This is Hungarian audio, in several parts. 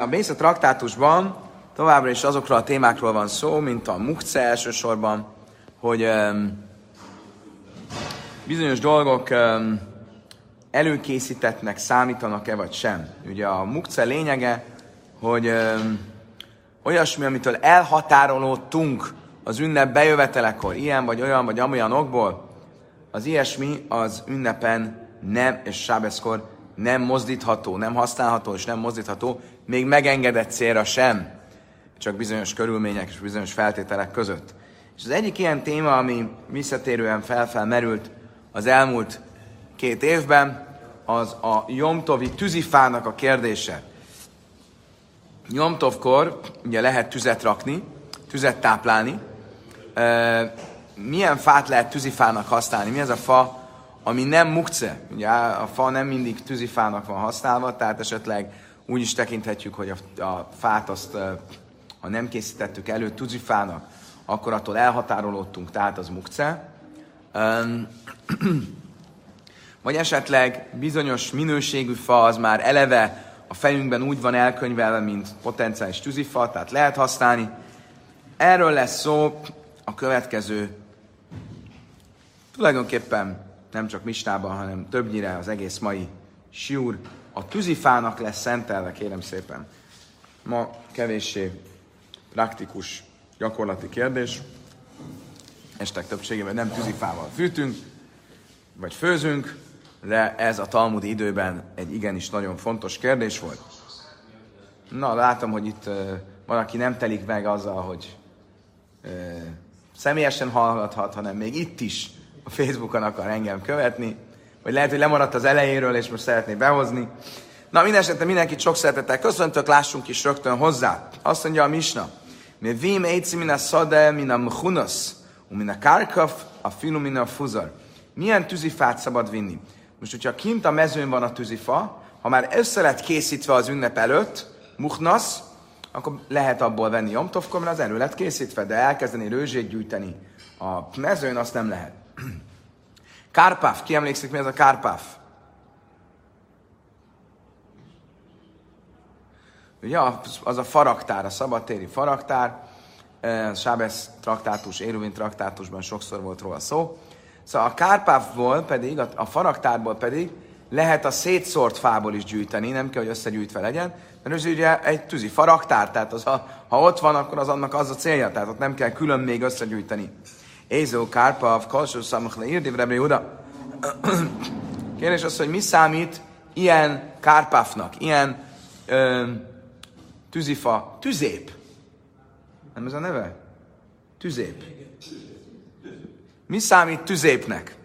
A Bész a traktátusban továbbra is azokról a témákról van szó, mint a mukce elsősorban, hogy um, bizonyos dolgok um, előkészítettnek számítanak-e vagy sem. Ugye a mukce lényege, hogy um, olyasmi, amitől elhatárolódtunk az ünnep bejövetelekor, ilyen vagy olyan vagy amolyan okból, az ilyesmi az ünnepen nem, és sábeszkor nem mozdítható, nem használható és nem mozdítható, még megengedett célra sem, csak bizonyos körülmények és bizonyos feltételek között. És az egyik ilyen téma, ami visszatérően felfelmerült az elmúlt két évben, az a Jomtovi tűzifának a kérdése. Jomtovkor ugye lehet tüzet rakni, tüzet táplálni. Milyen fát lehet tűzifának használni? Mi az a fa, ami nem mukce. Ugye a fa nem mindig tűzifának van használva, tehát esetleg úgy is tekinthetjük, hogy a, a fát azt, ha nem készítettük elő tűzifának, akkor attól elhatárolódtunk, tehát az mukce. vagy esetleg bizonyos minőségű fa az már eleve a fejünkben úgy van elkönyvelve, mint potenciális tűzifa, tehát lehet használni. Erről lesz szó a következő tulajdonképpen nem csak Mistában, hanem többnyire az egész mai siúr a tűzifának lesz szentelve, kérem szépen. Ma kevéssé praktikus, gyakorlati kérdés. Estek többségében nem tűzifával fűtünk, vagy főzünk, de ez a talmudi időben egy igenis nagyon fontos kérdés volt. Na, látom, hogy itt van, aki nem telik meg azzal, hogy uh, személyesen hallgathat, hanem még itt is a Facebookon akar engem követni, vagy lehet, hogy lemaradt az elejéről, és most szeretné behozni. Na, minden mindenkit sok szeretettel köszöntök, lássunk is rögtön hozzá. Azt mondja a Misna, mi vim eici min a szade, min a mchunas, min a kárkaf, a filu, min a fuzar. Milyen tűzifát szabad vinni? Most, hogyha kint a mezőn van a tűzifa, ha már össze lett készítve az ünnep előtt, muhnasz, akkor lehet abból venni jomtovkor, mert az elő lett készítve, de elkezdeni rőzsét gyűjteni a mezőn, azt nem lehet. Kárpáf, ki emlékszik, mi ez a kárpáf? Ugye az a faraktár, a szabadtéri faraktár, Sábesz traktátus, Éruvin traktátusban sokszor volt róla szó. Szóval a kárpáfból pedig, a faraktárból pedig lehet a szétszórt fából is gyűjteni, nem kell, hogy összegyűjtve legyen, mert ez ugye egy tűzi faraktár, tehát az a, ha ott van, akkor az annak az a célja, tehát ott nem kell külön még összegyűjteni. Ézó Kárpav, Kalsó Szamach Leírdiv, Rebri Uda. Kérdés az, hogy mi számít ilyen Kárpávnak, ilyen ö, tűzifa, tüzép. Nem ez a neve? Tüzép. Mi számít tüzépnek?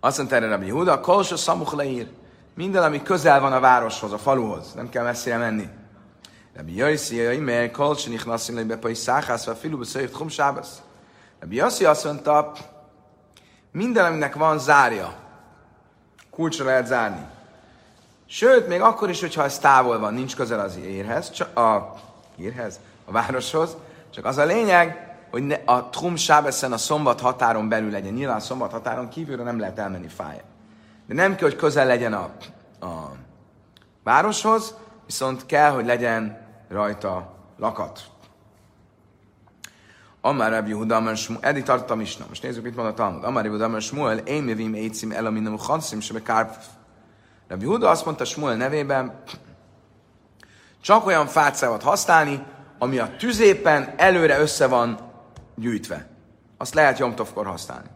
Azt mondta erre Rabbi Huda, Kolsa Samuch leír. Minden, ami közel van a városhoz, a faluhoz. Nem kell messzire menni. Rabbi Jöjszi, Jöjj, mert Kolsa Nichnaszim Leibe Pai Száhász, vagy Filu Beszöjt Chum. Rabbi Yossi azt mondta, minden, aminek van zárja, kulcsra lehet zárni. Sőt, még akkor is, hogyha ez távol van, nincs közel az érhez, csak a, érhez, a városhoz, csak az a lényeg, hogy ne, a Trum Sábeszen a szombat határon belül legyen. Nyilván a szombat határon kívülre nem lehet elmenni fája. De nem kell, hogy közel legyen a, a városhoz, viszont kell, hogy legyen rajta lakat. Amár Rabbi Yehuda Amar Shmuel, eddig tartottam is, most nézzük, mit mond a Talmud. Amár Rabbi Yehuda Amar Shmuel, én mivim éjcim elaminam chanszim sebe kárp. Rabbi Yehuda azt mondta Shmuel nevében, csak olyan fát szabad használni, ami a tüzépen előre össze van gyűjtve. Azt lehet Jomtovkor használni.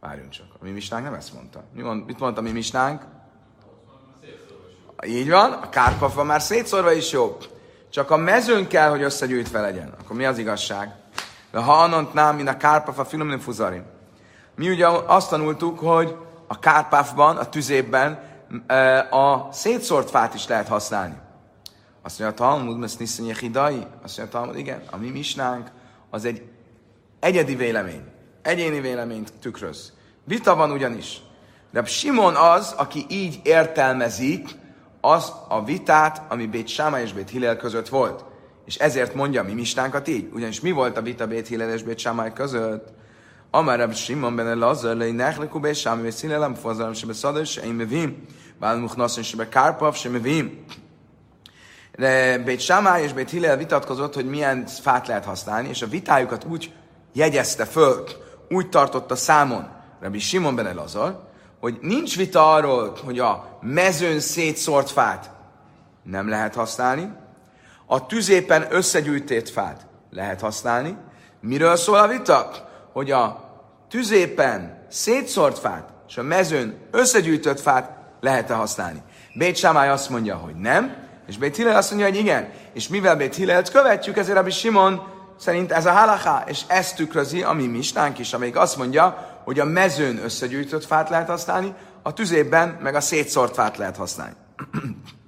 Várjunk csak. A mi misnánk nem ezt mondta. Mi mond, mit mondta a mi misnánk? Így van, a kárpafa már szétszorva is jobb. Csak a mezőn kell, hogy összegyűjtve legyen. Akkor mi az igazság? De ha anont nám, mint a kárpáfa filomin fuzarim. Mi ugye azt tanultuk, hogy a kárpáfban, a tüzében a szétszórt fát is lehet használni. Azt mondja a Talmud, mert niszonye hidai. Azt mondja a Talmud, igen, a mi misnánk az egy egyedi vélemény. Egyéni véleményt tükröz. Vita van ugyanis. De Simon az, aki így értelmezi az a vitát, ami Bét Sáma és Bét Hillel között volt. És ezért mondja mi mistánkat így. Ugyanis mi volt a vita Bét Hillel és Bét Sámály között? Amár Rab Simon ben Lazar lei nechleku be Sámi ve Szilelem fazalem se be Szadar se én mevim. Bál muchnaszon se be Kárpav se mevim. Bét Samály és Bét Hillel vitatkozott, hogy milyen fát lehet használni, és a vitájukat úgy jegyezte föl, úgy tartotta számon Rabbi Simon ben Elazar, hogy nincs vita arról, hogy a mezőn szétszórt fát nem lehet használni, a tüzépen összegyűjtét fát lehet használni. Miről szól a vita? Hogy a tüzépen szétszórt fát és a mezőn összegyűjtött fát lehet-e használni. Bét Sámály azt mondja, hogy nem, és Bét Hillel azt mondja, hogy igen. És mivel Bét Hillelt követjük, ezért Rabbi Simon szerint ez a halaká, és ezt tükrözi a mi mistánk is, amelyik azt mondja, hogy a mezőn összegyűjtött fát lehet használni, a tüzében meg a szétszórt fát lehet használni.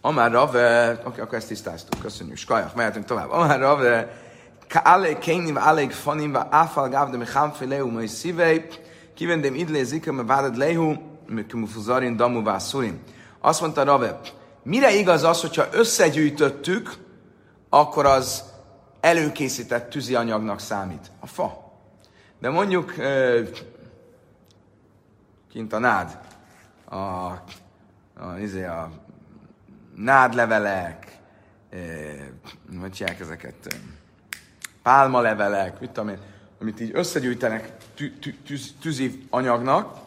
Amár Rav, oké, okay, akkor ezt tisztáztuk, köszönjük, skajak, mehetünk tovább. Amár Rav, Ka'ale kénim aleg fanim va afal gav de mecham feleu mai szívei, kivendem idle zika me várad lehu, me kumufuzarin damu vászurim. Azt mondta Rave, mire igaz az, hogyha összegyűjtöttük, akkor az előkészített tűzi anyagnak számít? A fa. De mondjuk kint a nád, a, a, izé, a, a nádlevelek, hogy hívják ezeket, pálmalevelek, mit tudom én, amit így összegyűjtenek tű, tű, tűz, tűzi anyagnak,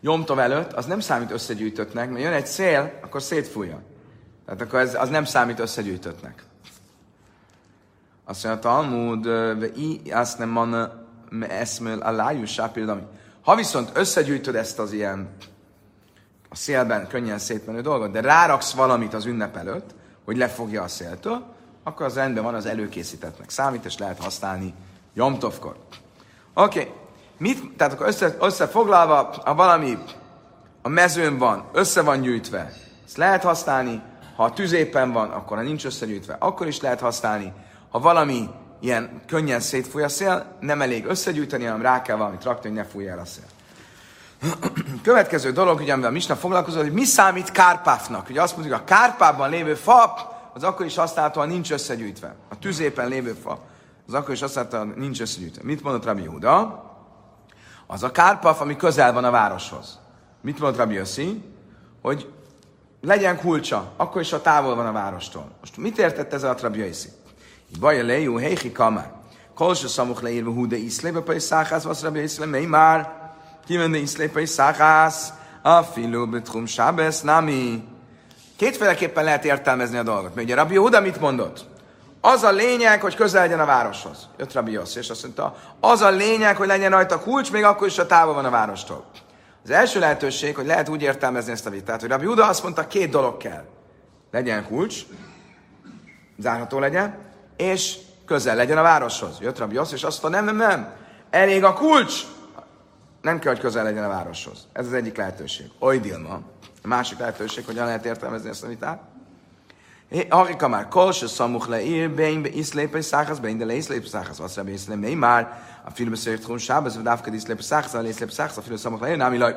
Jomtov előtt, az nem számít összegyűjtöttnek, mert jön egy szél, akkor szétfújja. Tehát akkor ez, az nem számít összegyűjtöttnek. Azt mondja, Talmud, i azt nem van eszmől a lájus Ha viszont összegyűjtöd ezt az ilyen a szélben könnyen szétmenő dolgot, de ráraksz valamit az ünnep előtt, hogy lefogja a széltől, akkor az rendben van, az előkészítettnek számít, és lehet használni Jomtovkor. Oké, okay. Mit, tehát akkor össze, összefoglalva, ha valami a mezőn van, össze van gyűjtve, ezt lehet használni, ha a tüzépen van, akkor ha nincs összegyűjtve, akkor is lehet használni. Ha valami ilyen könnyen szétfúj a szél, nem elég összegyűjteni, hanem rá kell valamit rakni, hogy ne fújja el a szél. Következő dolog, ugye, amivel Misna foglalkozott, hogy mi számít kárpáfnak. Ugye azt mondjuk, a kárpában lévő fa, az akkor is használható, ha nincs összegyűjtve. A tüzépen lévő fa, az akkor is használható, ha nincs összegyűjtve. Mit mondott Rabbi Huda? Az a kárpaf, ami közel van a városhoz. Mit mondott Rabbi Yossi? Hogy legyen kulcsa, akkor is a távol van a várostól. Most mit értett ez a Rabbi Yossi? Baja lejú, heichi kamár. Kolsa szamuch leírva hú de iszlébe, pa száhász, vasz Rabbi Yossi, már Kivende iszlépe is száhász, a filú betrum sábesz, nami. Kétféleképpen lehet értelmezni a dolgot. Mert ugye Rabbi Yehuda mit mondott? Az a lényeg, hogy közel legyen a városhoz. Jött Rabbi Yossi, és azt mondta, az a lényeg, hogy legyen rajta kulcs, még akkor is a távol van a várostól. Az első lehetőség, hogy lehet úgy értelmezni ezt a vitát, hogy Rabbi Yehuda azt mondta, két dolog kell. Legyen kulcs, zárható legyen, és közel legyen a városhoz. Jött Rabbi Yossi, és azt mondta, nem, nem, nem, elég a kulcs, nem kell, hogy közel legyen a városhoz. Ez az egyik lehetőség. Oly Dilma. A másik lehetőség, hogyan lehet értelmezni ezt a vitát. Harika már kol se szamuch le ír, bein be iszlépe száchasz, bein de le iszlépe száchasz, vasz rabbi iszlém, mely már, a film beszélt tchum sábez, vagy dávkad iszlépe száchasz, a iszlépe száchasz, a film szamuch le nem illaj.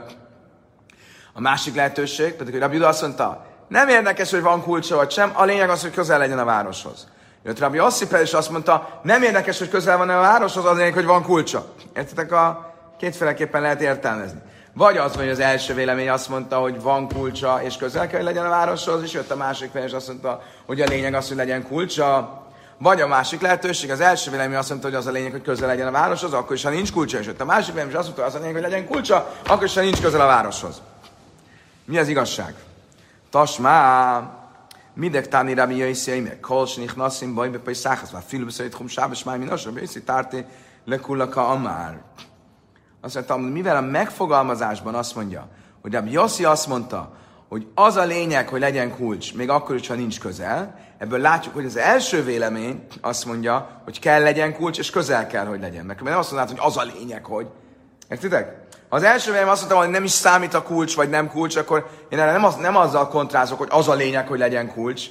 A másik lehetőség, pedig hogy Rabbi Judah azt mondta, nem érdekes, hogy van kulcsa vagy sem, a lényeg az, hogy közel legyen a városhoz. Jött Rabbi Ossipel, és azt mondta, nem érdekes, hogy közel van a városhoz, az lényeg, hogy van kulcsa. Értitek a Kétféleképpen lehet értelmezni. Vagy az, hogy az első vélemény azt mondta, hogy van kulcsa, és közel kell, hogy legyen a városhoz, és jött a másik vélemény, és azt mondta, hogy a lényeg az, hogy legyen kulcsa. Vagy a másik lehetőség, az első vélemény azt mondta, hogy az a lényeg, hogy közel legyen a városhoz, akkor is, ha nincs kulcsa, és jött a másik vélemény, és azt mondta, hogy az a lényeg, hogy legyen kulcsa, akkor is, ha nincs közel a városhoz. Mi az igazság? Tasmá, midek táni rabbi jöjszei, meg kolcs nichnasszim, bajbe pej száchasz, már filbeszeit hum sábes máj minasra, bészi tárti, lekullaka amár. Azt mondta, mivel a megfogalmazásban azt mondja, hogy a Yossi azt mondta, hogy az a lényeg, hogy legyen kulcs, még akkor is, ha nincs közel, ebből látjuk, hogy az első vélemény azt mondja, hogy kell legyen kulcs, és közel kell, hogy legyen. Mert nem azt mondta, hogy az a lényeg, hogy. Értitek? Ha az első vélemény azt mondta, hogy nem is számít a kulcs, vagy nem kulcs, akkor én erre nem, az, nem azzal kontrázok, hogy az a lényeg, hogy legyen kulcs,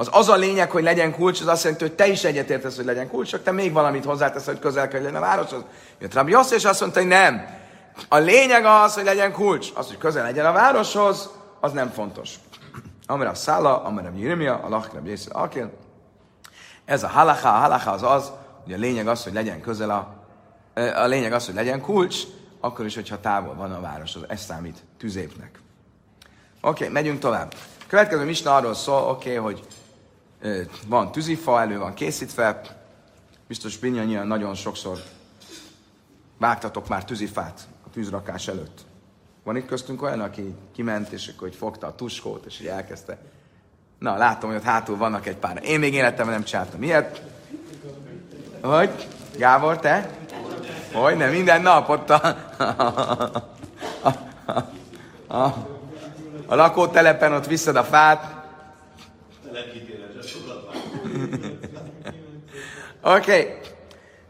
az az a lényeg, hogy legyen kulcs, az azt jelenti, hogy te is egyetértesz, hogy legyen kulcs, csak te még valamit hozzátesz, hogy közel kell legyen a városhoz. Jött Rabbi Yossi, és azt mondta, hogy nem. A lényeg az, hogy legyen kulcs. Az, hogy közel legyen a városhoz, az nem fontos. Amire a Szála, amire a Jeremia, a Lachkrab Jézus Akil. Ez a halacha, a halacha az az, hogy a lényeg az, hogy legyen közel a, a lényeg az, hogy legyen kulcs, akkor is, hogyha távol van a városhoz. Ez számít tüzépnek. Oké, okay, megyünk tovább. Következő misna arról szól, oké, okay, hogy van tűzifa, elő van készítve, biztos mindannyian nagyon sokszor vágtatok már tűzifát a tűzrakás előtt. Van itt köztünk olyan, aki kiment, és akkor hogy fogta a tuskót, és így elkezdte. Na, látom, hogy ott hátul vannak egy pár. Én még életemben nem csináltam ilyet. Hogy? Gábor, te? Hogy nem, minden nap ott a, a, a, a, a lakótelepen ott visszad a fát. Oké. Okay.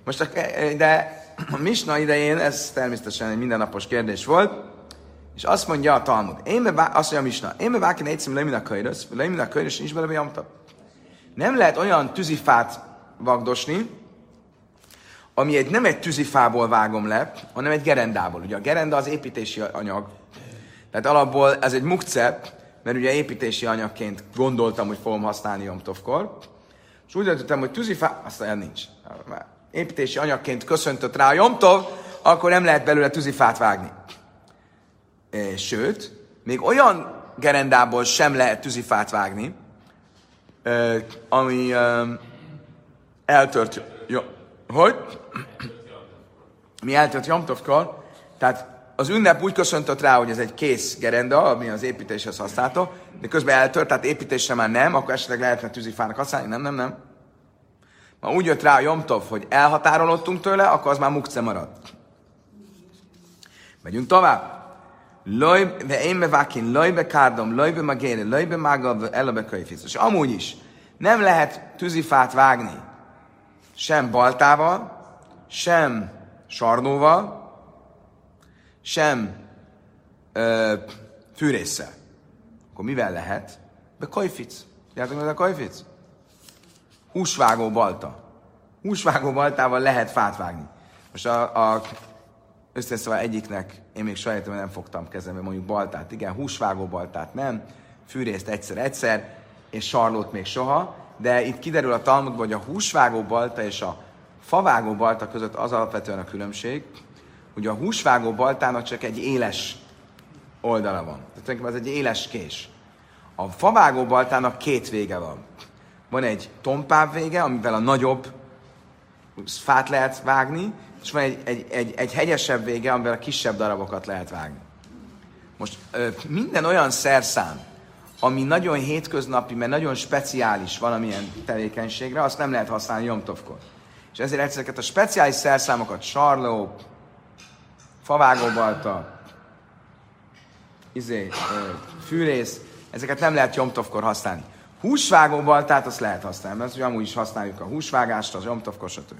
Most a, de a Misna idején ez természetesen egy mindennapos kérdés volt, és azt mondja a Talmud, én be, azt mondja a Misna, én be vákin egyszerűen lemin a könyörös, lemin a könyörös, nincs bele Nem lehet olyan tűzifát vagdosni, ami egy, nem egy tűzifából vágom le, hanem egy gerendából. Ugye a gerenda az építési anyag. Tehát alapból ez egy mukce, mert ugye építési anyagként gondoltam, hogy fogom használni Jomtovkor. És úgy döntöttem, hogy tűzifá, aztán nincs. Építési anyagként köszöntött rá a Jomtov, akkor nem lehet belőle tűzifát vágni. Sőt, még olyan gerendából sem lehet tűzifát vágni, ami eltört... Hogy? Mi eltört Jomtovkor, tehát az ünnep úgy köszöntött rá, hogy ez egy kész gerenda, ami az építéshez használta, de közben eltört, tehát építésre már nem, akkor esetleg lehetne tűzifának használni. Nem, nem, nem. Ma úgy jött rá a Jomtov, hogy elhatárolottunk tőle, akkor az már mukce maradt. Megyünk tovább. Loj, de én bevákin, loj be kárdom, loj be magére, loj be mágal, elebe könyvhisz. És amúgy is nem lehet tűzifát vágni sem baltával, sem sarnóval, sem ö, fűrészsel. Akkor mivel lehet? Be kajfic. Tudjátok, mi a kajfic? Húsvágó balta. Húsvágó baltával lehet fát vágni. Most a, a összeszóval egyiknek, én még sajátom, nem fogtam kezembe mondjuk baltát. Igen, húsvágó baltát nem, fűrészt egyszer-egyszer, és sarlót még soha, de itt kiderül a Talmudból, hogy a húsvágó balta és a favágó balta között az alapvetően a különbség, hogy a húsvágó baltának csak egy éles oldala van. Tehát ez egy éles kés. A favágó baltának két vége van. Van egy tompább vége, amivel a nagyobb fát lehet vágni, és van egy, egy, egy, egy hegyesebb vége, amivel a kisebb darabokat lehet vágni. Most minden olyan szerszám, ami nagyon hétköznapi, mert nagyon speciális valamilyen tevékenységre, azt nem lehet használni Jomtovkor. És ezért ezeket a speciális szerszámokat, sarló, favágóbalta, izé, fűrész, ezeket nem lehet Jomtovkor használni. Húsvágóbaltát azt lehet használni, mert hogy amúgy is használjuk a húsvágást, az Jomtovkor, stb.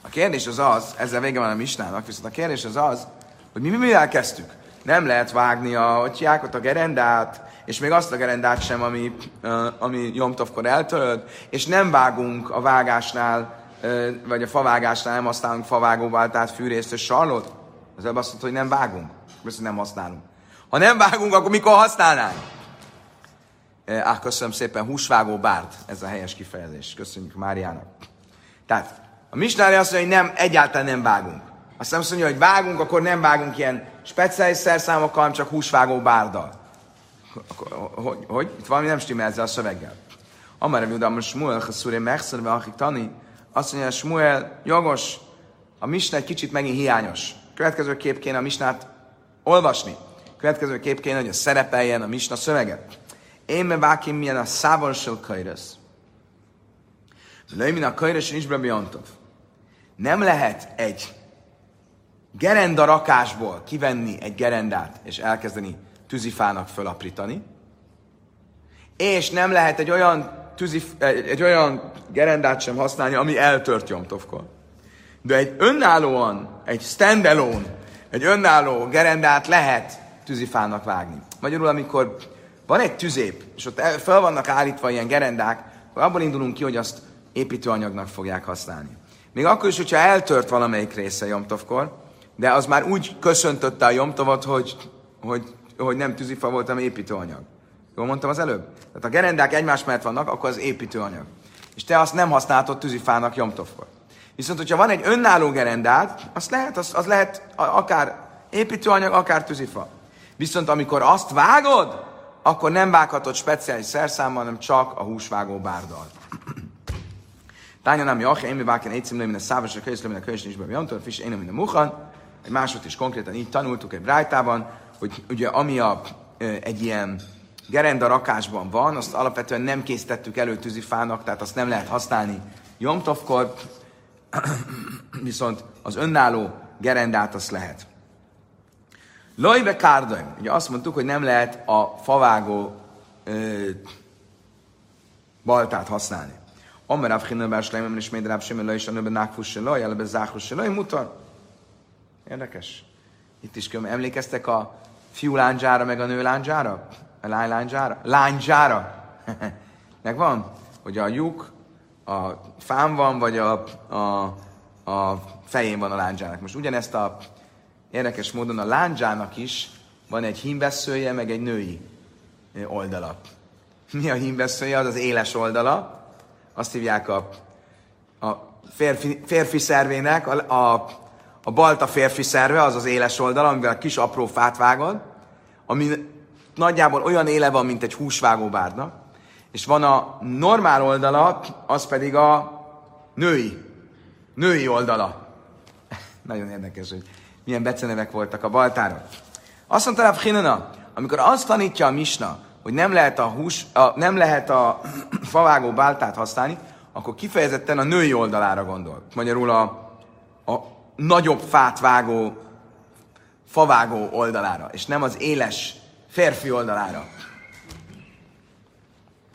A kérdés az az, ezzel vége van a misnának, viszont a kérdés az az, hogy mi mivel kezdtük? Nem lehet vágni a, hogy a gerendát, és még azt a gerendát sem, ami, ami Jomtovkor eltöröd, és nem vágunk a vágásnál, vagy a favágásnál nem használunk favágóváltát, fűrészt és sarlót. Az előbb azt mondta, hogy nem vágunk. Viszont nem használunk. Ha nem vágunk, akkor mikor használnánk? Á, köszönöm szépen, húsvágó bárd, ez a helyes kifejezés. Köszönjük Máriának. Tehát a misnári azt mondja, hogy nem, egyáltalán nem vágunk. Azt mondja, hogy vágunk, akkor nem vágunk ilyen speciális szerszámokkal, hanem csak húsvágó bárdal. Hogy, hogy? Itt valami nem stimmel ezzel a szöveggel. Amara Judam Smuel, Chaszúré Mechszerve, akik tani, azt mondja, Smuel, jogos, a misna egy kicsit megint hiányos. Következő kép kéne a misnát olvasni. Következő kép kéne, hogy a szerepeljen a misna szövege. Én me vákim milyen a szávonsel kajresz. Lőmin a kajresz is Nem lehet egy gerenda rakásból kivenni egy gerendát és elkezdeni tűzifának fölaprítani, és nem lehet egy olyan, tűzif, egy olyan gerendát sem használni, ami eltört Jomtovkor. De egy önállóan, egy standalone, egy önálló gerendát lehet tűzifának vágni. Magyarul, amikor van egy tüzép, és ott fel vannak állítva ilyen gerendák, akkor abból indulunk ki, hogy azt építőanyagnak fogják használni. Még akkor is, hogyha eltört valamelyik része Jomtovkor, de az már úgy köszöntötte a Jomtovat, hogy, hogy hogy nem tűzifa volt, hanem építőanyag. Jól mondtam az előbb? Tehát a gerendák egymás mellett vannak, akkor az építőanyag. És te azt nem használtod tűzifának jomtovkor. Viszont, hogyha van egy önálló gerendát, az lehet, az, az lehet akár építőanyag, akár tűzifa. Viszont amikor azt vágod, akkor nem vághatod speciális szerszámmal, hanem csak a húsvágó bárdal. Tánya nem jach, én mi váken egy címlő, minden szávas, a könyvszlő, minden könyvszlő, minden jantól, fish, én minden muhan. Egy másod is konkrétan így tanultuk egy brájtában, hogy ugye ami a, egy ilyen gerenda rakásban van, azt alapvetően nem készítettük elő tűzifának, tehát azt nem lehet használni jomtovkor, viszont az önálló gerendát azt lehet. Lojbe kárdaim. Ugye azt mondtuk, hogy nem lehet a favágó ö, baltát használni. Amer Rav Chinna és Leimem és Méd Rav Shimon is a nőben Nákfus se loj, elebe Záchus se loj, mutar. Érdekes. Itt is köm. Emlékeztek a fiú lándzsára, meg a nő lándzsára? A lány lándzsára? Lándzsára! Megvan? Hogy a lyuk a fán van, vagy a, a, a fején van a lándzsának. Most ugyanezt a érdekes módon a lándzsának is van egy hímveszője, meg egy női oldala. Mi a hímveszője? Az az éles oldala. Azt hívják a, a férfi, férfi szervének, a, a, a balta férfi szerve, az az éles oldala, amivel a kis apró fát vágod, ami nagyjából olyan éle van, mint egy húsvágó bárna, és van a normál oldala, az pedig a női, női oldala. Nagyon érdekes, hogy milyen becenevek voltak a baltára. Azt mondta Rav amikor azt tanítja a misna, hogy nem lehet a, hús, a, nem lehet a favágó báltát használni, akkor kifejezetten a női oldalára gondol. Magyarul a, a nagyobb fát vágó, favágó oldalára, és nem az éles férfi oldalára.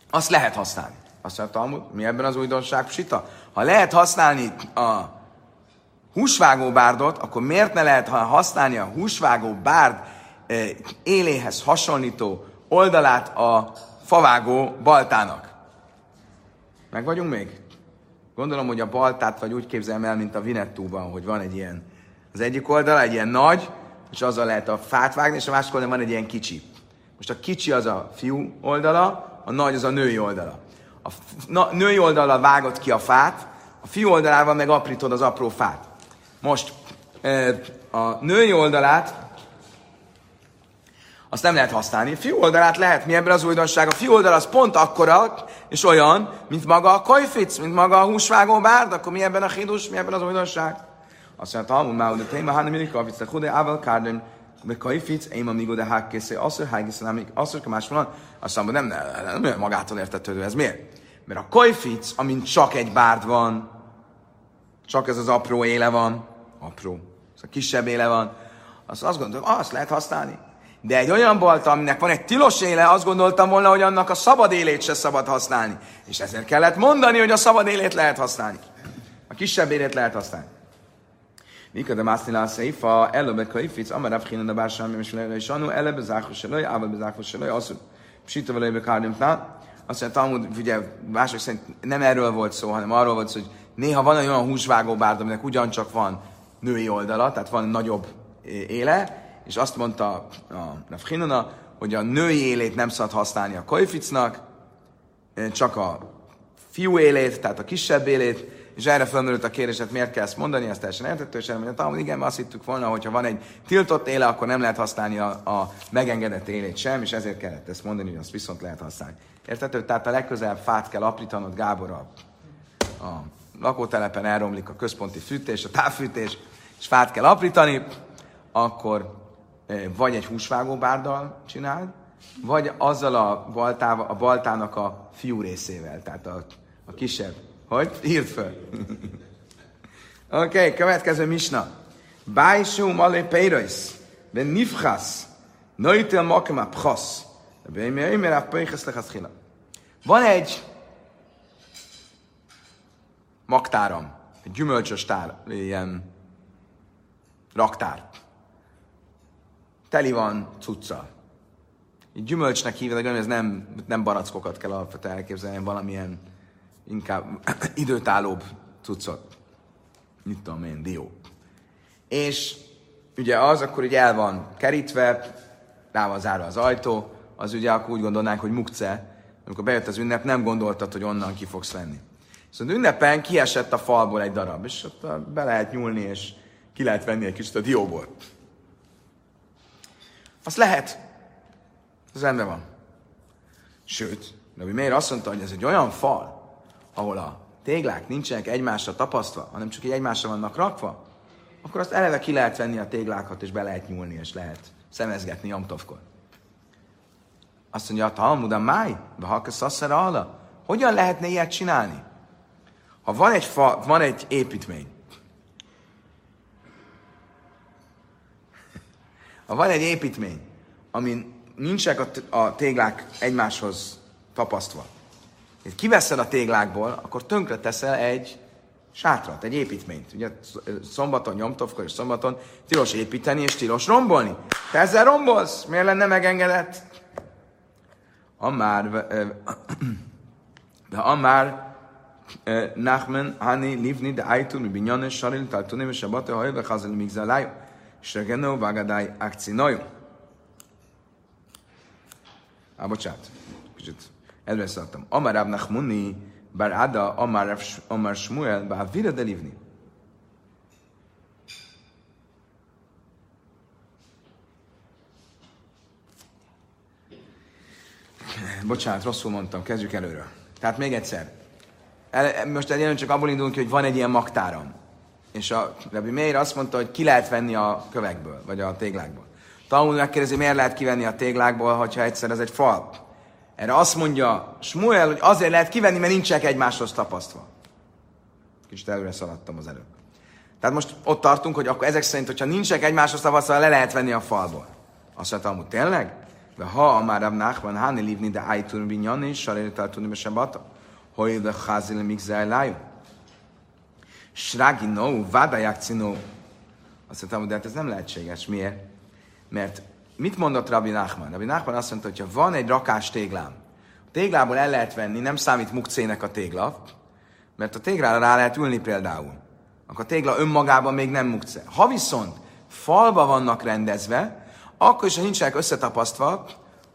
Azt lehet használni. Azt mondja Talmud, mi ebben az újdonság sita? Ha lehet használni a húsvágó bárdot, akkor miért ne lehet használni a húsvágó bárd eh, éléhez hasonlító oldalát a favágó baltának? Meg vagyunk még? Gondolom, hogy a baltát vagy úgy képzelem el, mint a Vinettúban, hogy van egy ilyen, az egyik oldala egy ilyen nagy, és azzal lehet a fát vágni, és a másik oldalon van egy ilyen kicsi. Most a kicsi az a fiú oldala, a nagy az a női oldala. A női oldala vágott ki a fát, a fiú oldalával meg aprítod az apró fát. Most a női oldalát azt nem lehet használni. A fiú oldalát lehet. Mi ebben az újdonság? A fiú oldal az pont akkora és olyan, mint maga a kajfic, mint maga a húsvágó bárd. Akkor mi ebben a hidus, mi ebben az újdonság? Azt mondja, Talmud már, hogy téma, hanem mindig kafic, de hude ával kárdön, de kajfic, én a migo de hákkészé, asszor hákkészé, nem, asszor más van. Azt mondja, nem, nem, nem, magától értetődő, ez miért? Mert a kajfic, amint csak egy bárd van, csak ez az apró éle van, apró, ez a kisebb éle van, azt, azt gondolom, azt lehet használni. De egy olyan balta, aminek van egy tilos éle, azt gondoltam volna, hogy annak a szabad élét se szabad használni. És ezért kellett mondani, hogy a szabad élét lehet használni. A kisebb élét lehet használni. Mikor de mászni lá széfa, előbb kaific, amar abhinen a bársam, és lejle is anu, előbb zákos se lőj, ával bezákos se lőj, azt psita vele kárnyomtnál. Azt mondja, Talmud, ugye mások szerint nem erről volt szó, hanem arról volt szó, hogy néha van olyan húsvágó bárd, aminek ugyancsak van női oldala, tehát van nagyobb éle, és azt mondta a Nafchinona, hogy a női élét nem szabad használni a kojficnak, csak a fiú élét, tehát a kisebb élét, és erre felmerült a kérdés, hogy miért kell ezt mondani, ezt teljesen értető, és elmondja, hogy igen, azt hittük volna, hogy ha van egy tiltott éle, akkor nem lehet használni a, a megengedett élét sem, és ezért kellett ezt mondani, hogy azt viszont lehet használni. Értető? Tehát a legközelebb fát kell aprítanod, Gábor, a, a lakótelepen elromlik a központi fűtés, a távfűtés, és fát kell aprítani, akkor vagy egy húsvágó bárdal csináld, vagy azzal a, baltával, a baltának a fiú részével, tehát a, a kisebb. Hogy? Írd föl. Oké, okay, következő misna. Bájsú malé peirais, ben nifchasz, nöjtél makem a pchasz, van egy magtáram, egy gyümölcsös tár, ilyen raktár. Teli van cucca. Egy gyümölcsnek hívják, ez nem, nem barackokat kell alapvetően elképzelni, valamilyen inkább időtállóbb cuccot. Mit tudom én, dió. És ugye az akkor ugye el van kerítve, rá van zárva az ajtó, az ugye akkor úgy gondolnánk, hogy mukce, amikor bejött az ünnep, nem gondoltad, hogy onnan ki fogsz venni. Szóval ünnepen kiesett a falból egy darab, és ott be lehet nyúlni, és ki lehet venni egy kicsit a dióból. Azt lehet. Az rendben van. Sőt, Rabbi Meir azt mondta, hogy ez egy olyan fal, ahol a téglák nincsenek egymásra tapasztva, hanem csak így egymásra vannak rakva, akkor azt eleve ki lehet venni a téglákat, és be lehet nyúlni, és lehet szemezgetni Jomtovkor. Azt mondja, a Talmud a máj, de ha szaszera ala, hogyan lehetne ilyet csinálni? Ha van egy, fa, van egy építmény, ha van egy építmény, amin nincsenek a, a téglák egymáshoz tapasztva, kiveszed a téglákból, akkor tönkre teszel egy sátrat, egy építményt. Ugye szombaton, nyomtovkor és szombaton tilos építeni és tilos rombolni. Te ezzel rombolsz? Miért lenne megengedett? Amár, de Amár Nachman, Hani, Livni, de Aitun, Binyane, Saril, Taltunim, és Sabate, Hajve, Hazel, Migzalájú, Sregeno, Vagadai, Akcinojú. Á, bocsánat, kicsit előre szaladtam. Amár Rab Nachmuni, Bar Ada, Amár, Amár Shmuel, Bár Vira de Livni. Bocsánat, rosszul mondtam, kezdjük előről. Tehát még egyszer. El, most egyébként csak abból indulunk ki, hogy van egy ilyen maktáram. És a Rabbi Meir azt mondta, hogy ki lehet venni a kövekből, vagy a téglákból. Talmud megkérdezi, miért lehet kivenni a téglákból, hogyha egyszer ez egy fal. Erre azt mondja Smuel, hogy azért lehet kivenni, mert nincsenek egymáshoz tapasztva. Kicsit előre szaladtam az előbb. Tehát most ott tartunk, hogy akkor ezek szerint, hogyha nincsenek egymáshoz tapasztva, le lehet venni a falból. Azt mondta, hogy tényleg? De ha a már Rab Nachman, Hani livni, de Aitur Binyani, Saréritál tudni, be Sabata, hogy de Chazil Mixel Lájú. Srági no, vádaják cinó. Azt mondtam, de hát ez nem lehetséges. Miért? Mert mit mondott Rabbi Nachman? Rabbi Nachman azt mondta, hogy ha van egy rakás téglám, a téglából el lehet venni, nem számít mukcének a tégla, mert a téglára rá lehet ülni például. Akkor a tégla önmagában még nem mukce. Ha viszont falba vannak rendezve, akkor is, ha nincsenek összetapasztva,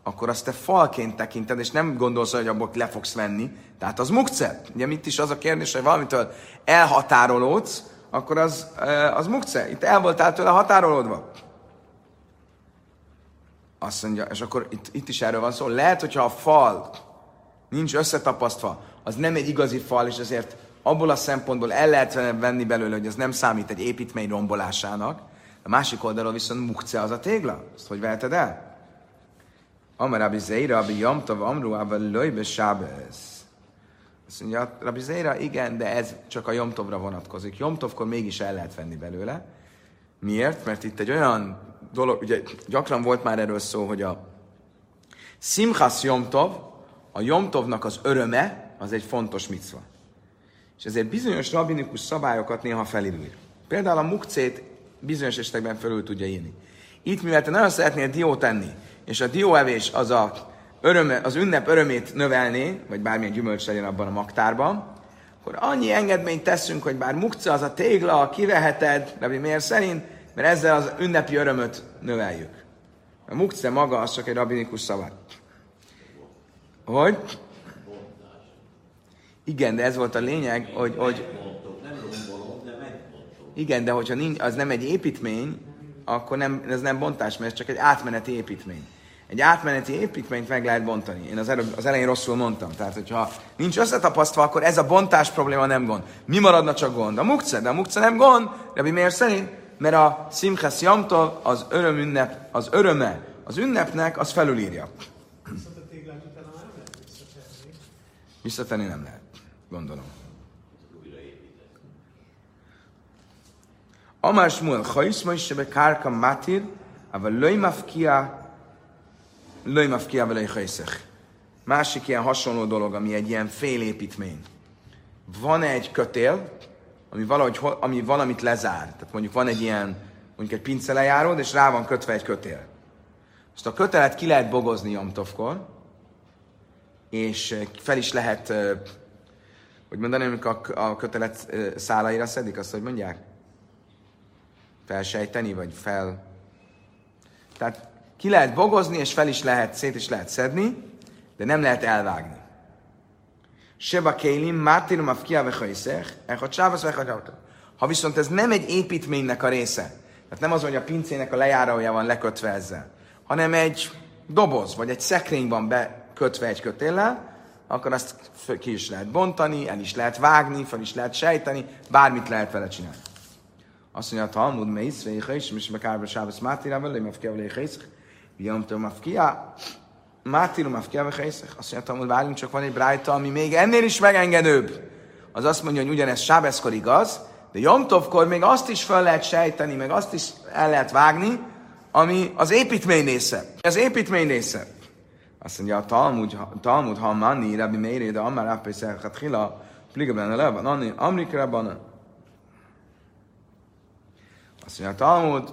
akkor azt te falként tekinted, és nem gondolsz, hogy abból le fogsz venni. Tehát az mukce. Ugye mit is az a kérdés, hogy valamitől elhatárolódsz, akkor az, az mukce. Itt el voltál tőle határolódva. Azt mondja, és akkor itt, itt is erről van szó. Lehet, hogyha a fal nincs összetapasztva, az nem egy igazi fal, és ezért abból a szempontból el lehet venni belőle, hogy ez nem számít egy építmény rombolásának. A másik oldalon viszont mukce az a tégla. Ezt hogy veheted el? Amar Rabbi Zeira, Rabbi Yomtov, Amru, Abba Löjbe Sábez. Azt mondja, Rabbi Zeira, igen, de ez csak a Jomtovra vonatkozik. Jomtovkor mégis el lehet venni belőle. Miért? Mert itt egy olyan dolog, ugye gyakran volt már erről szó, hogy a Simchas Jomtov, a Jomtovnak az öröme, az egy fontos micva. És ezért bizonyos rabinikus szabályokat néha felülír. Például a mukcét bizonyos esetekben felül tudja írni. Itt, mivel te nagyon szeretnél diót tenni, és a dióevés az a öröme, az ünnep örömét növelné, vagy bármilyen gyümölcs legyen abban a maktárban, akkor annyi engedményt teszünk, hogy bár mukca az a tégla, kiveheted, de miért szerint, mert ezzel az ünnepi örömöt növeljük. A mukce maga az csak egy rabinikus szavát. Hogy? Igen, de ez volt a lényeg, hogy, hogy igen, de hogyha nincs, az nem egy építmény, akkor nem, ez nem bontás, mert ez csak egy átmeneti építmény. Egy átmeneti építményt meg lehet bontani. Én az, előbb, az elején rosszul mondtam. Tehát, hogyha nincs összetapasztva, akkor ez a bontás probléma nem gond. Mi maradna csak gond? A mukce, de a mukce nem gond. De mi miért szerint? Mert a Simchas Jamtov, az öröm ünnep, az öröme az ünnepnek, az felülírja. Visszatenni nem lehet, gondolom. Amár Shmuel, Chaiszma is sebe kárka matir, ava löj mafkia, löj mafkia vele Másik ilyen hasonló dolog, ami egy ilyen félépítmény. Van egy kötél, ami, valahogy, ami valamit lezár. Tehát mondjuk van egy ilyen, mondjuk egy pincelejáród, és rá van kötve egy kötél. Azt a kötelet ki lehet bogozni Jomtovkor, és fel is lehet, hogy mondani, amikor a kötelet szálaira szedik, azt hogy mondják? felsejteni, vagy fel... Tehát ki lehet bogozni, és fel is lehet, szét is lehet szedni, de nem lehet elvágni. Seba kélim, mártinum afkia vechajszech, echad sávasz Ha viszont ez nem egy építménynek a része, tehát nem az, hogy a pincének a lejárója van lekötve ezzel, hanem egy doboz, vagy egy szekrény van be kötve egy kötéllel, akkor azt ki is lehet bontani, el is lehet vágni, fel is lehet sejteni, bármit lehet vele csinálni. Azt mondja, Talmud véhe is, és meg árba sábasz mátira vele, mafkia vele hészek, viamtől mafkia, mátirum mafkia vele hészek. Azt mondja, Talmud, várjunk, csak van egy brájta, ami még ennél is megengedőbb. Az azt mondja, hogy ugyanez sábeszkor igaz, de Jomtovkor még azt is fel lehet sejteni, meg azt is el lehet vágni, ami az építmény része. Az építmény része. Azt mondja, a Talmud, Talmud ha manni, Rabbi Meiri, de Amar Rabbé Szerchat Hila, Pligabben Levan, Anni, Amrikrában. Azt mondja, a Talmud,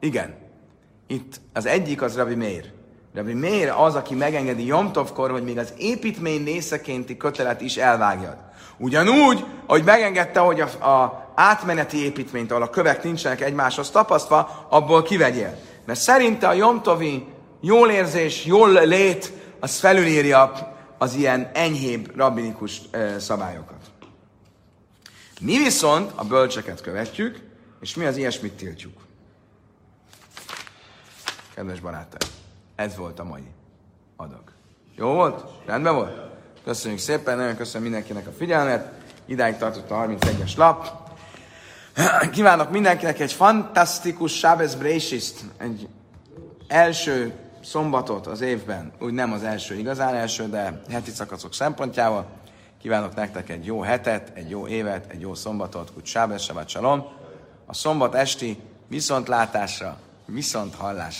igen, itt az egyik az Rabbi Meir. Rabbi Meir az, aki megengedi Jomtovkor, hogy még az építmény részekénti kötelet is elvágjad. Ugyanúgy, hogy megengedte, hogy a, a átmeneti építményt, ahol a kövek nincsenek egymáshoz tapasztva, abból kivegyél. Mert szerinte a Jomtovi jól érzés, jól lét, az felülírja az ilyen enyhébb rabbinikus szabályokat. Mi viszont a bölcseket követjük, és mi az ilyesmit tiltjuk. Kedves barátaim, ez volt a mai adag. Jó volt? Rendben volt? Köszönjük szépen, nagyon köszönöm mindenkinek a figyelmet. Idáig tartott a 31-es lap. Kívánok mindenkinek egy fantasztikus Shabbos Brésiszt, egy első szombatot az évben, úgy nem az első igazán első, de heti szakaszok szempontjával. Kívánok nektek egy jó hetet, egy jó évet, egy jó szombatot, úgy Sábes, Shabbat Shalom. A szombat esti viszontlátásra, viszont hallásra.